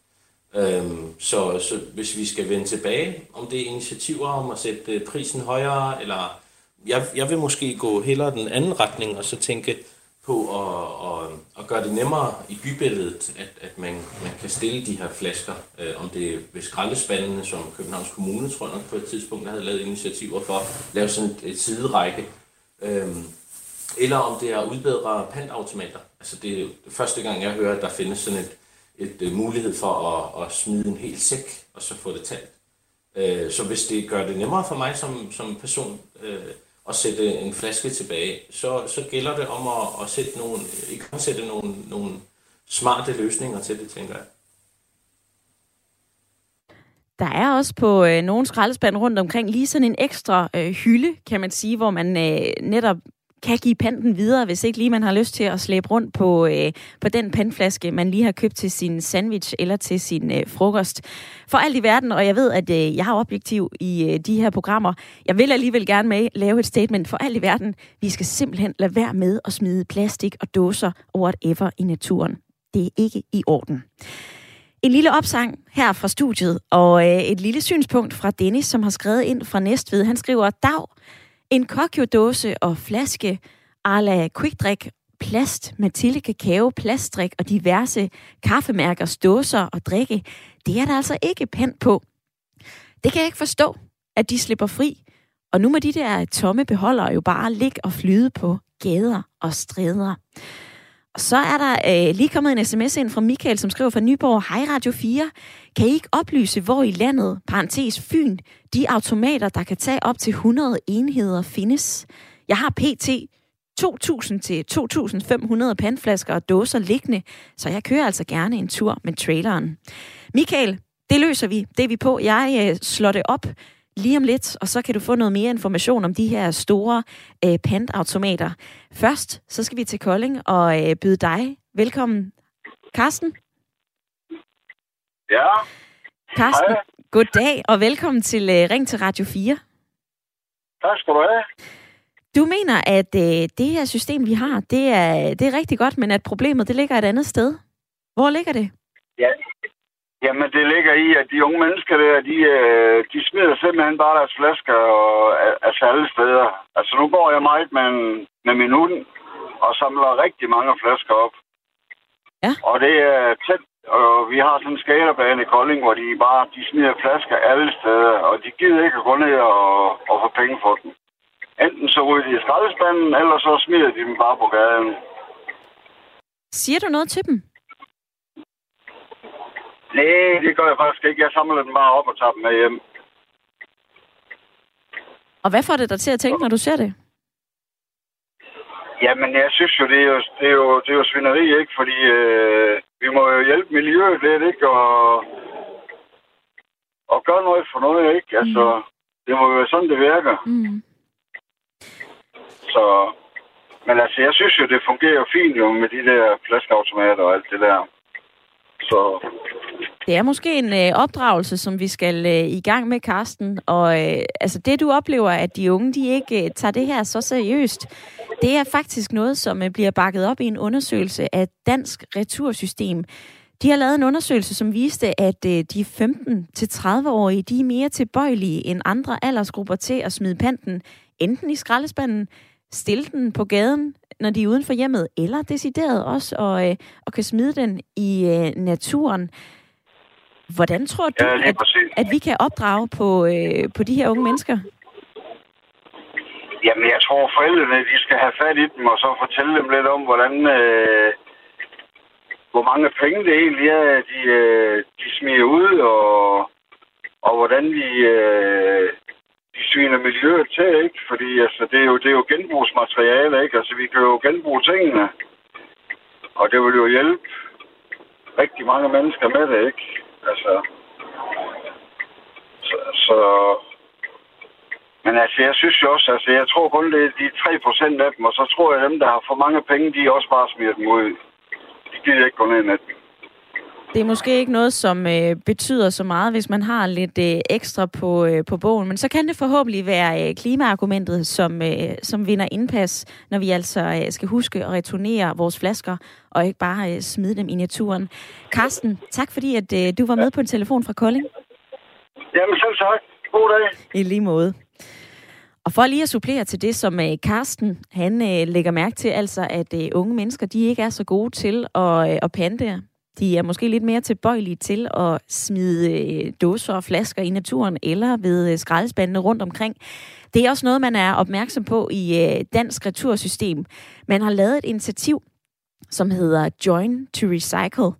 Øhm, så, så hvis vi skal vende tilbage, om det er initiativer om at sætte øh, prisen højere, eller jeg, jeg vil måske gå hellere den anden retning, og så tænke på at, at, at gøre det nemmere i bybilledet, at, at man, man kan stille de her flasker, øh, om det er ved skraldespandene, som Københavns Kommune, tror jeg nok på et tidspunkt, havde lavet initiativer for, at lave sådan et, et siderække, øhm, eller om det er at udbedre pantautomater. Altså det er det første gang, jeg hører, at der findes sådan et, et, øh, mulighed for at, at smide en hel sæk, og så få det talt. Øh, så hvis det gør det nemmere for mig som, som person øh, at sætte en flaske tilbage, så, så gælder det om at, at sætte nogle, øh, ikke at sætte nogle, nogle smarte løsninger til det, tænker jeg. Der er også på øh, nogle skraldespand rundt omkring lige sådan en ekstra øh, hylde, kan man sige, hvor man øh, netop kan give panten videre, hvis ikke lige man har lyst til at slæbe rundt på, øh, på den pandflaske, man lige har købt til sin sandwich eller til sin øh, frokost. For alt i verden, og jeg ved, at øh, jeg har objektiv i øh, de her programmer, jeg vil alligevel gerne med lave et statement for alt i verden. Vi skal simpelthen lade være med at smide plastik og dåser whatever i naturen. Det er ikke i orden. En lille opsang her fra studiet, og øh, et lille synspunkt fra Dennis, som har skrevet ind fra Næstved. Han skriver, Dag, en kokjodåse og flaske a la quickdrik, plast, Mathilde kakao, plastdrik og diverse kaffemærkers dåser og drikke, det er der altså ikke pænt på. Det kan jeg ikke forstå, at de slipper fri. Og nu må de der tomme beholdere jo bare ligge og flyde på gader og stræder. Så er der øh, lige kommet en sms ind fra Michael, som skriver fra Nyborg, Hej Radio 4. Kan I ikke oplyse, hvor i landet, parentes Fyn, de automater, der kan tage op til 100 enheder, findes? Jeg har pt. 2.000 til 2.500 pandflasker og dåser liggende, så jeg kører altså gerne en tur med traileren. Michael, det løser vi. Det er vi på. Jeg øh, slår det op lige om lidt, og så kan du få noget mere information om de her store øh, pantautomater. Først, så skal vi til Kolding og øh, byde dig velkommen. Carsten? Ja. Carsten, Hej. goddag og velkommen til øh, Ring til Radio 4. Tak skal du have. Du mener, at øh, det her system, vi har, det er, det er rigtig godt, men at problemet det ligger et andet sted. Hvor ligger det? Ja, Jamen, det ligger i, at de unge mennesker der, de, øh, de smider simpelthen bare deres flasker og, altså alle steder. Altså, nu går jeg meget med, en, med min hund og samler rigtig mange flasker op. Ja. Og det er tæt, og vi har sådan en skaterbane i Kolding, hvor de bare de smider flasker alle steder, og de gider ikke at gå ned og, og få penge for dem. Enten så ryger de i skraldespanden, eller så smider de dem bare på gaden. Siger du noget til dem? Nej, det gør jeg faktisk ikke. Jeg samler dem bare op og tager dem med hjem. Og hvad får det dig til at tænke, når du ser det? Jamen, jeg synes jo, det er jo, det er jo, det er jo svineri, ikke? Fordi øh, vi må jo hjælpe miljøet lidt, ikke? Og, og gøre noget for noget, ikke? Altså, det må jo være sådan, det virker. Mm. Så, men altså, jeg synes jo, det fungerer fint jo med de der flaskeautomater og alt det der. Så, Det er måske en øh, opdragelse, som vi skal øh, i gang med, Karsten. Og øh, altså det, du oplever, at de unge de ikke øh, tager det her så seriøst, det er faktisk noget, som øh, bliver bakket op i en undersøgelse af Dansk Retursystem. De har lavet en undersøgelse, som viste, at øh, de 15-30-årige de er mere tilbøjelige end andre aldersgrupper til at smide panten enten i skraldespanden, stille den på gaden, når de er uden for hjemmet, eller decideret også og, øh, og kan smide den i øh, naturen. Hvordan tror du, ja, at, at vi kan opdrage på, øh, på de her unge mennesker? Jamen, jeg tror, forældrene, de skal have fat i dem, og så fortælle dem lidt om, hvordan... Øh, hvor mange penge det egentlig er, de, øh, de smider ud, og, og hvordan de, øh, de sviner miljøet til, ikke? Fordi altså, det, er jo, det er jo genbrugsmateriale, ikke? Altså, vi kan jo genbruge tingene. Og det vil jo hjælpe rigtig mange mennesker med det, ikke? Altså... Så, så men altså, jeg synes jo også, altså, jeg tror kun, det er de 3% af dem, og så tror jeg, at dem, der har for mange penge, de også bare smider dem ud. De gider ikke gå ned i natten. Det er måske ikke noget, som øh, betyder så meget, hvis man har lidt øh, ekstra på, øh, på bogen, men så kan det forhåbentlig være øh, klimaargumentet, som, øh, som vinder indpas, når vi altså øh, skal huske at returnere vores flasker, og ikke bare øh, smide dem i naturen. Karsten, tak fordi at øh, du var med på en telefon fra Kolding. Jamen selv tak. God dag. I lige måde. Og for lige at supplere til det, som øh, Karsten han øh, lægger mærke til, altså at øh, unge mennesker, de ikke er så gode til at, øh, at pante. De er måske lidt mere tilbøjelige til at smide øh, dåser og flasker i naturen eller ved øh, skraldespandene rundt omkring. Det er også noget, man er opmærksom på i øh, Dansk Retursystem. Man har lavet et initiativ, som hedder Join to Recycle.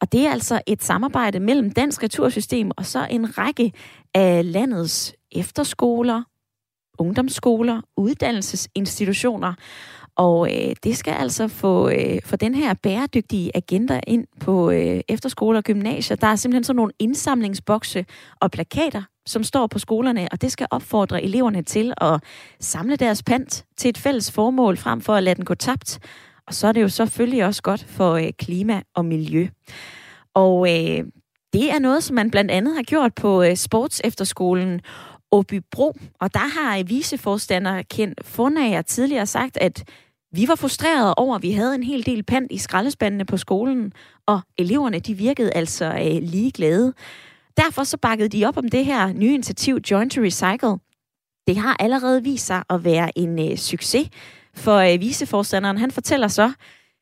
Og det er altså et samarbejde mellem Dansk Retursystem og så en række af landets efterskoler, ungdomsskoler, uddannelsesinstitutioner. Og øh, det skal altså få, øh, få den her bæredygtige agenda ind på øh, efterskoler og gymnasier. Der er simpelthen sådan nogle indsamlingsbokse og plakater, som står på skolerne, og det skal opfordre eleverne til at samle deres pant til et fælles formål, frem for at lade den gå tabt. Og så er det jo selvfølgelig også godt for øh, klima og miljø. Og øh, det er noget, som man blandt andet har gjort på øh, sportsefterskolen Åbybro. Og der har viceforstander Ken Fornager tidligere sagt, at vi var frustrerede over, at vi havde en hel del pant i skraldespandene på skolen, og eleverne de virkede altså øh, ligeglade. Derfor så bakkede de op om det her nye initiativ Join to Recycle. Det har allerede vist sig at være en øh, succes, for øh, viceforstanderen han fortæller så,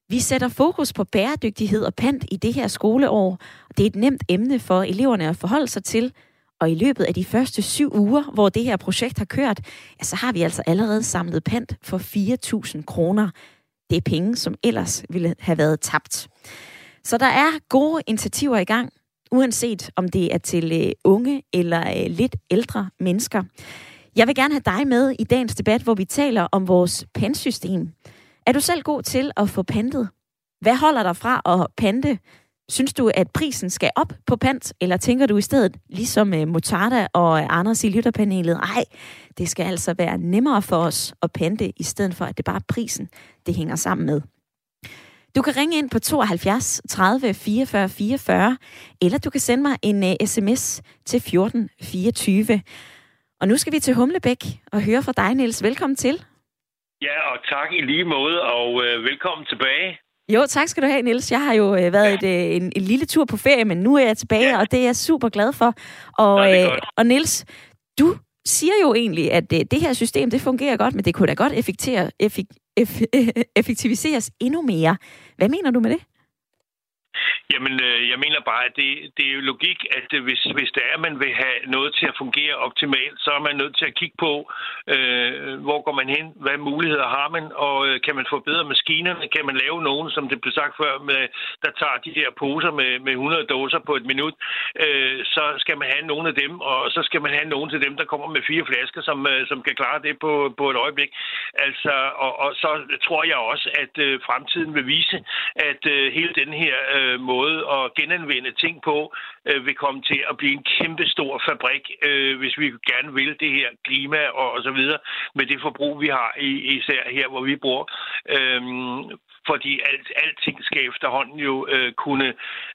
vi sætter fokus på bæredygtighed og pant i det her skoleår. Det er et nemt emne for eleverne at forholde sig til, og i løbet af de første syv uger, hvor det her projekt har kørt, ja, så har vi altså allerede samlet pant for 4.000 kroner. Det er penge, som ellers ville have været tabt. Så der er gode initiativer i gang, uanset om det er til øh, unge eller øh, lidt ældre mennesker. Jeg vil gerne have dig med i dagens debat, hvor vi taler om vores pantsystem. Er du selv god til at få pantet? Hvad holder dig fra at pante? Synes du, at prisen skal op på pant, eller tænker du i stedet, ligesom øh, uh, Mutarda og øh, Anders i lytterpanelet, nej, det skal altså være nemmere for os at pante, i stedet for, at det bare er prisen, det hænger sammen med. Du kan ringe ind på 72 30 44 44, eller du kan sende mig en øh, uh, sms til 14 24. Og nu skal vi til Humlebæk og høre fra dig, Niels. Velkommen til. Ja, og tak i lige måde, og øh, velkommen tilbage. Jo, tak skal du have, Niels. Jeg har jo øh, været et, øh, en, en lille tur på ferie, men nu er jeg tilbage, ja. og det er jeg super glad for. Og, Nå, øh, og Niels, du siger jo egentlig, at øh, det her system, det fungerer godt, men det kunne da godt effektere, effek, eff, effektiviseres endnu mere. Hvad mener du med det? Jamen, øh, jeg mener bare, at det, det er jo logik, at øh, hvis, hvis det er, at man vil have noget til at fungere optimalt, så er man nødt til at kigge på, øh, hvor går man hen, hvad muligheder har man, og øh, kan man forbedre maskinerne, kan man lave nogen, som det blev sagt før, med, der tager de der poser med, med 100 dåser på et minut, øh, så skal man have nogle af dem, og så skal man have nogen til dem, der kommer med fire flasker, som, øh, som kan klare det på, på et øjeblik. Altså, og, og så tror jeg også, at øh, fremtiden vil vise, at øh, hele den her øh, måde at genanvende ting på, øh, vil komme til at blive en kæmpe stor fabrik, øh, hvis vi gerne vil det her klima og, og så videre, med det forbrug, vi har, i, især her, hvor vi bor. Øh, fordi alt, alting skal efterhånden jo øh, kunne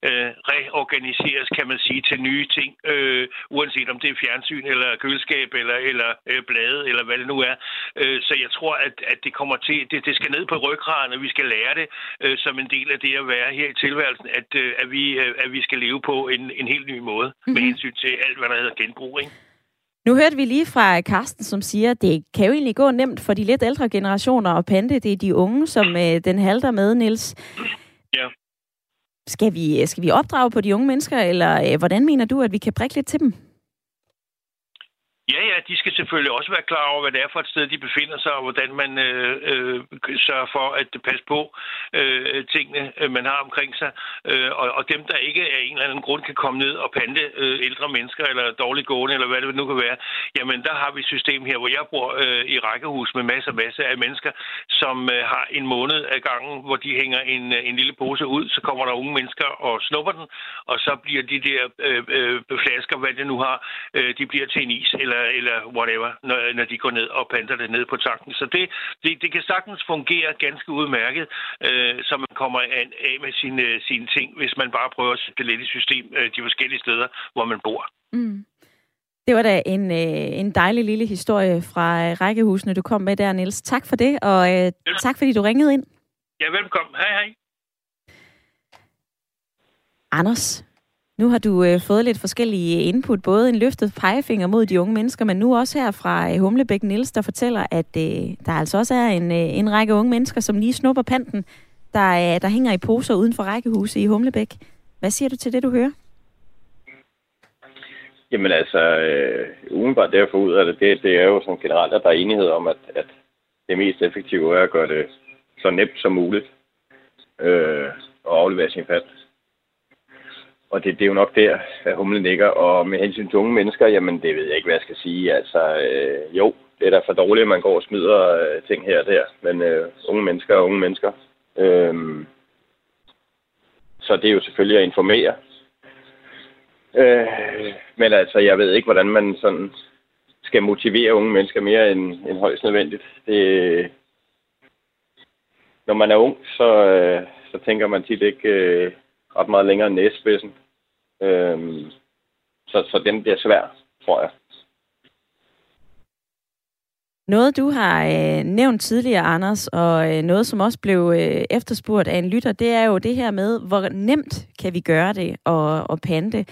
øh, reorganiseres, kan man sige, til nye ting, øh, uanset om det er fjernsyn eller køleskab eller, eller øh, blade eller hvad det nu er. Øh, så jeg tror, at, at det kommer til, det, det skal ned på ryggraden, og vi skal lære det øh, som en del af det at være her i tilværelsen, at, øh, at, vi, øh, at vi skal leve på en, en helt ny måde mm-hmm. med hensyn til alt, hvad der hedder genbrug. Ikke? Nu hørte vi lige fra Karsten, som siger, at det kan jo egentlig gå nemt for de lidt ældre generationer at pante. Det er de unge, som øh, den halter med, Niels. Ja. Skal vi, skal vi opdrage på de unge mennesker, eller øh, hvordan mener du, at vi kan prikke lidt til dem? Ja, ja, de skal selvfølgelig også være klar over, hvad det er for et sted, de befinder sig, og hvordan man øh, øh, sørger for at passe på øh, tingene, øh, man har omkring sig. Øh, og, og dem, der ikke af en eller anden grund kan komme ned og pande øh, ældre mennesker, eller dårligt gående, eller hvad det nu kan være, jamen der har vi et system her, hvor jeg bor øh, i rækkehus med masser og masser af mennesker, som øh, har en måned af gangen, hvor de hænger en, øh, en lille pose ud, så kommer der unge mennesker og snupper den, og så bliver de der øh, øh, flasker, hvad det nu har, øh, de bliver til en is, eller eller whatever, når, når de går ned og panter det ned på tanken. Så det, det, det kan sagtens fungere ganske udmærket, øh, så man kommer af, af med sine, sine ting, hvis man bare prøver at sætte det lidt i system øh, de forskellige steder, hvor man bor. Mm. Det var da en, øh, en dejlig lille historie fra øh, rækkehusene, du kom med der, Niels. Tak for det, og øh, tak fordi du ringede ind. Ja, velkommen. Hej, hej. Anders, nu har du øh, fået lidt forskellige øh, input, både en løftet pegefinger mod de unge mennesker, men nu også her fra øh, Humlebæk Niels, der fortæller, at øh, der altså også er en, øh, en række unge mennesker, som lige snupper panten, der, øh, der hænger i poser uden for rækkehuse i Humlebæk. Hvad siger du til det, du hører? Jamen altså, øh, umiddelbart derfor ud af det, det, det er jo sådan generelt, at der er enighed om, at, at det mest effektive er at gøre det så nemt som muligt øh, at aflevere sin pant. Og det, det er jo nok der, at humlen ligger. Og med hensyn til unge mennesker, jamen det ved jeg ikke, hvad jeg skal sige. Altså, øh, jo, det er da for dårligt, at man går og smider øh, ting her og der. Men øh, unge mennesker er unge mennesker. Øh, så det er jo selvfølgelig at informere. Øh, men altså, jeg ved ikke, hvordan man sådan skal motivere unge mennesker mere end, end højst nødvendigt. Det, når man er ung, så, øh, så tænker man tit ikke øh, ret meget længere end næsespidsen. Øhm, så, så den bliver svær, tror jeg. Noget, du har øh, nævnt tidligere, Anders, og øh, noget, som også blev øh, efterspurgt af en lytter, det er jo det her med, hvor nemt kan vi gøre det og, og pande.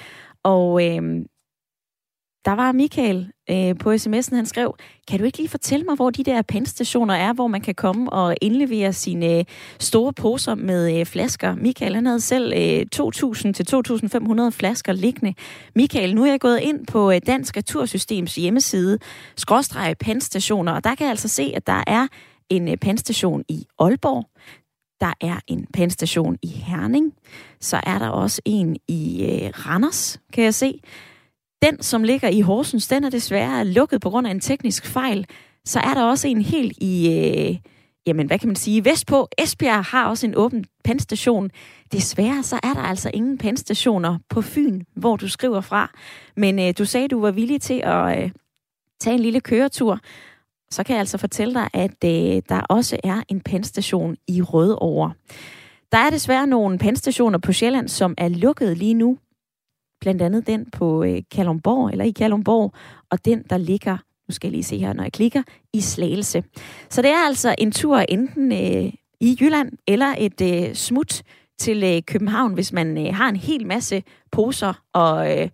Og øh, der var Michael øh, på sms'en, han skrev, kan du ikke lige fortælle mig, hvor de der pantstationer er, hvor man kan komme og indlevere sine øh, store poser med øh, flasker? Michael, han havde selv øh, 2.000 til 2.500 flasker liggende. Michael, nu er jeg gået ind på øh, Dansk Retursystems hjemmeside, skråstreg pantstationer, og der kan jeg altså se, at der er en øh, pantstation i Aalborg, der er en pantstation i Herning, så er der også en i øh, Randers, kan jeg se. Den, som ligger i Horsens, den er desværre lukket på grund af en teknisk fejl. Så er der også en helt i, øh, jamen hvad kan man sige, vestpå. Esbjerg har også en åben penstation. Desværre så er der altså ingen pensstationer på Fyn, hvor du skriver fra. Men øh, du sagde, du var villig til at øh, tage en lille køretur. Så kan jeg altså fortælle dig, at øh, der også er en penstation i Rødovre. Der er desværre nogle pandstationer på Sjælland, som er lukket lige nu blandt andet den på øh, Kalumborg, eller i Kalumborg, og den, der ligger, nu skal jeg lige se her, når jeg klikker, i Slagelse. Så det er altså en tur enten øh, i Jylland, eller et øh, smut til øh, København, hvis man øh, har en hel masse poser og øh,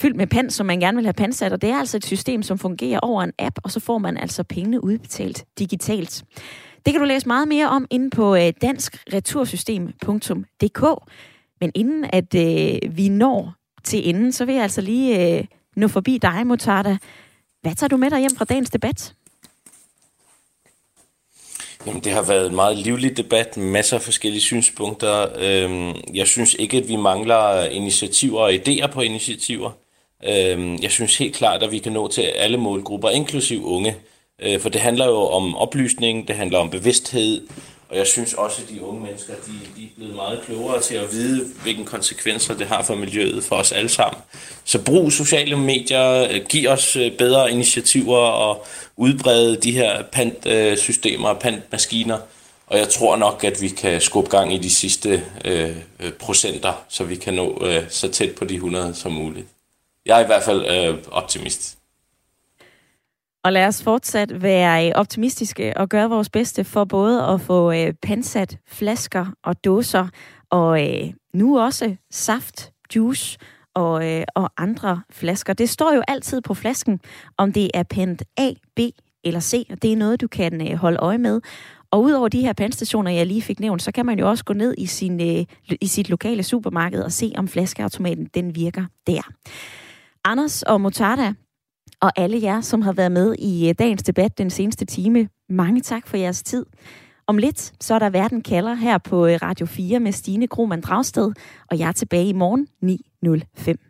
fyldt med pand, som man gerne vil have pansat. Og det er altså et system, som fungerer over en app, og så får man altså pengene udbetalt digitalt. Det kan du læse meget mere om inde på øh, danskretursystem.dk. Men inden at øh, vi når til inden, så vil jeg altså lige øh, nå forbi dig, Motarda. Hvad tager du med dig hjem fra dagens debat? Jamen, det har været en meget livlig debat, masser af forskellige synspunkter. Øhm, jeg synes ikke, at vi mangler initiativer og idéer på initiativer. Øhm, jeg synes helt klart, at vi kan nå til alle målgrupper, inklusiv unge. Øh, for det handler jo om oplysning, det handler om bevidsthed, og jeg synes også, at de unge mennesker, de, de er blevet meget klogere til at vide, hvilke konsekvenser det har for miljøet, for os alle sammen. Så brug sociale medier, øh, giv os øh, bedre initiativer og udbrede de her pantsystemer og pantmaskiner. Og jeg tror nok, at vi kan skubbe gang i de sidste øh, procenter, så vi kan nå øh, så tæt på de 100 som muligt. Jeg er i hvert fald øh, optimist. Og lad os fortsat være øh, optimistiske og gøre vores bedste for både at få øh, pansat flasker og dåser, og øh, nu også saft, juice og, øh, og andre flasker. Det står jo altid på flasken, om det er pant A, B eller C, og det er noget, du kan øh, holde øje med. Og udover de her pandstationer, jeg lige fik nævnt, så kan man jo også gå ned i, sin, øh, i sit lokale supermarked og se, om flaskeautomaten den virker der. Anders og Motada, og alle jer, som har været med i øh, dagens debat den seneste time. Mange tak for jeres tid. Om lidt, så er der Verden kalder her på øh, Radio 4 med Stine Krohmann Dragsted, og jeg er tilbage i morgen 9.05.